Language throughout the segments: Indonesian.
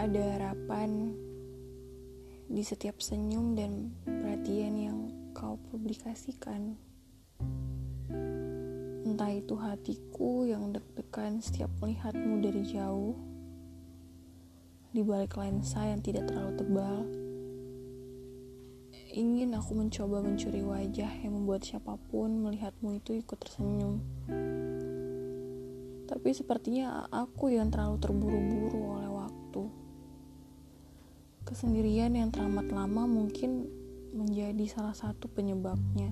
ada harapan di setiap senyum dan perhatian yang kau publikasikan. Entah itu hatiku yang deg-degan setiap melihatmu dari jauh, di balik lensa yang tidak terlalu tebal, ingin aku mencoba mencuri wajah yang membuat siapa pun melihatmu itu ikut tersenyum. Tapi sepertinya aku yang terlalu terburu-buru. Kesendirian yang teramat lama mungkin menjadi salah satu penyebabnya.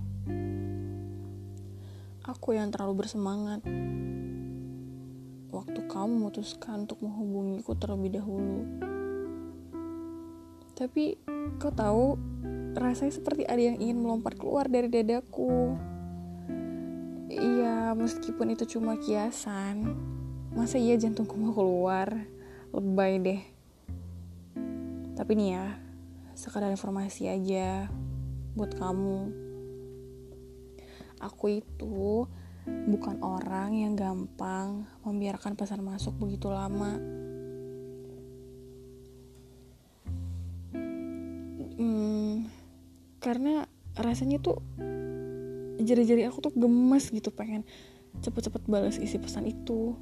Aku yang terlalu bersemangat. Waktu kamu memutuskan untuk menghubungiku terlebih dahulu. Tapi kau tahu, rasanya seperti ada yang ingin melompat keluar dari dadaku. Iya, meskipun itu cuma kiasan. Masa iya jantungku mau keluar? Lebay deh. Tapi nih ya, sekadar informasi aja buat kamu. Aku itu bukan orang yang gampang membiarkan pesan masuk begitu lama. Hmm, karena rasanya tuh jari-jari aku tuh gemes gitu pengen cepet-cepet balas isi pesan itu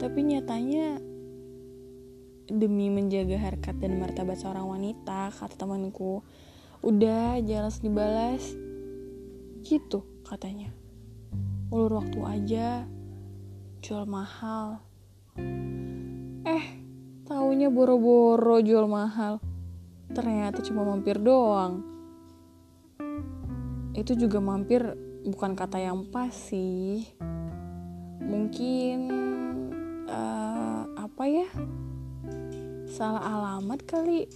tapi nyatanya demi menjaga harkat dan martabat seorang wanita kata temanku udah langsung dibalas. Gitu katanya. Ulur waktu aja jual mahal. Eh taunya boro-boro jual mahal. Ternyata cuma mampir doang. Itu juga mampir bukan kata yang pas sih. Mungkin uh, salah alamat kali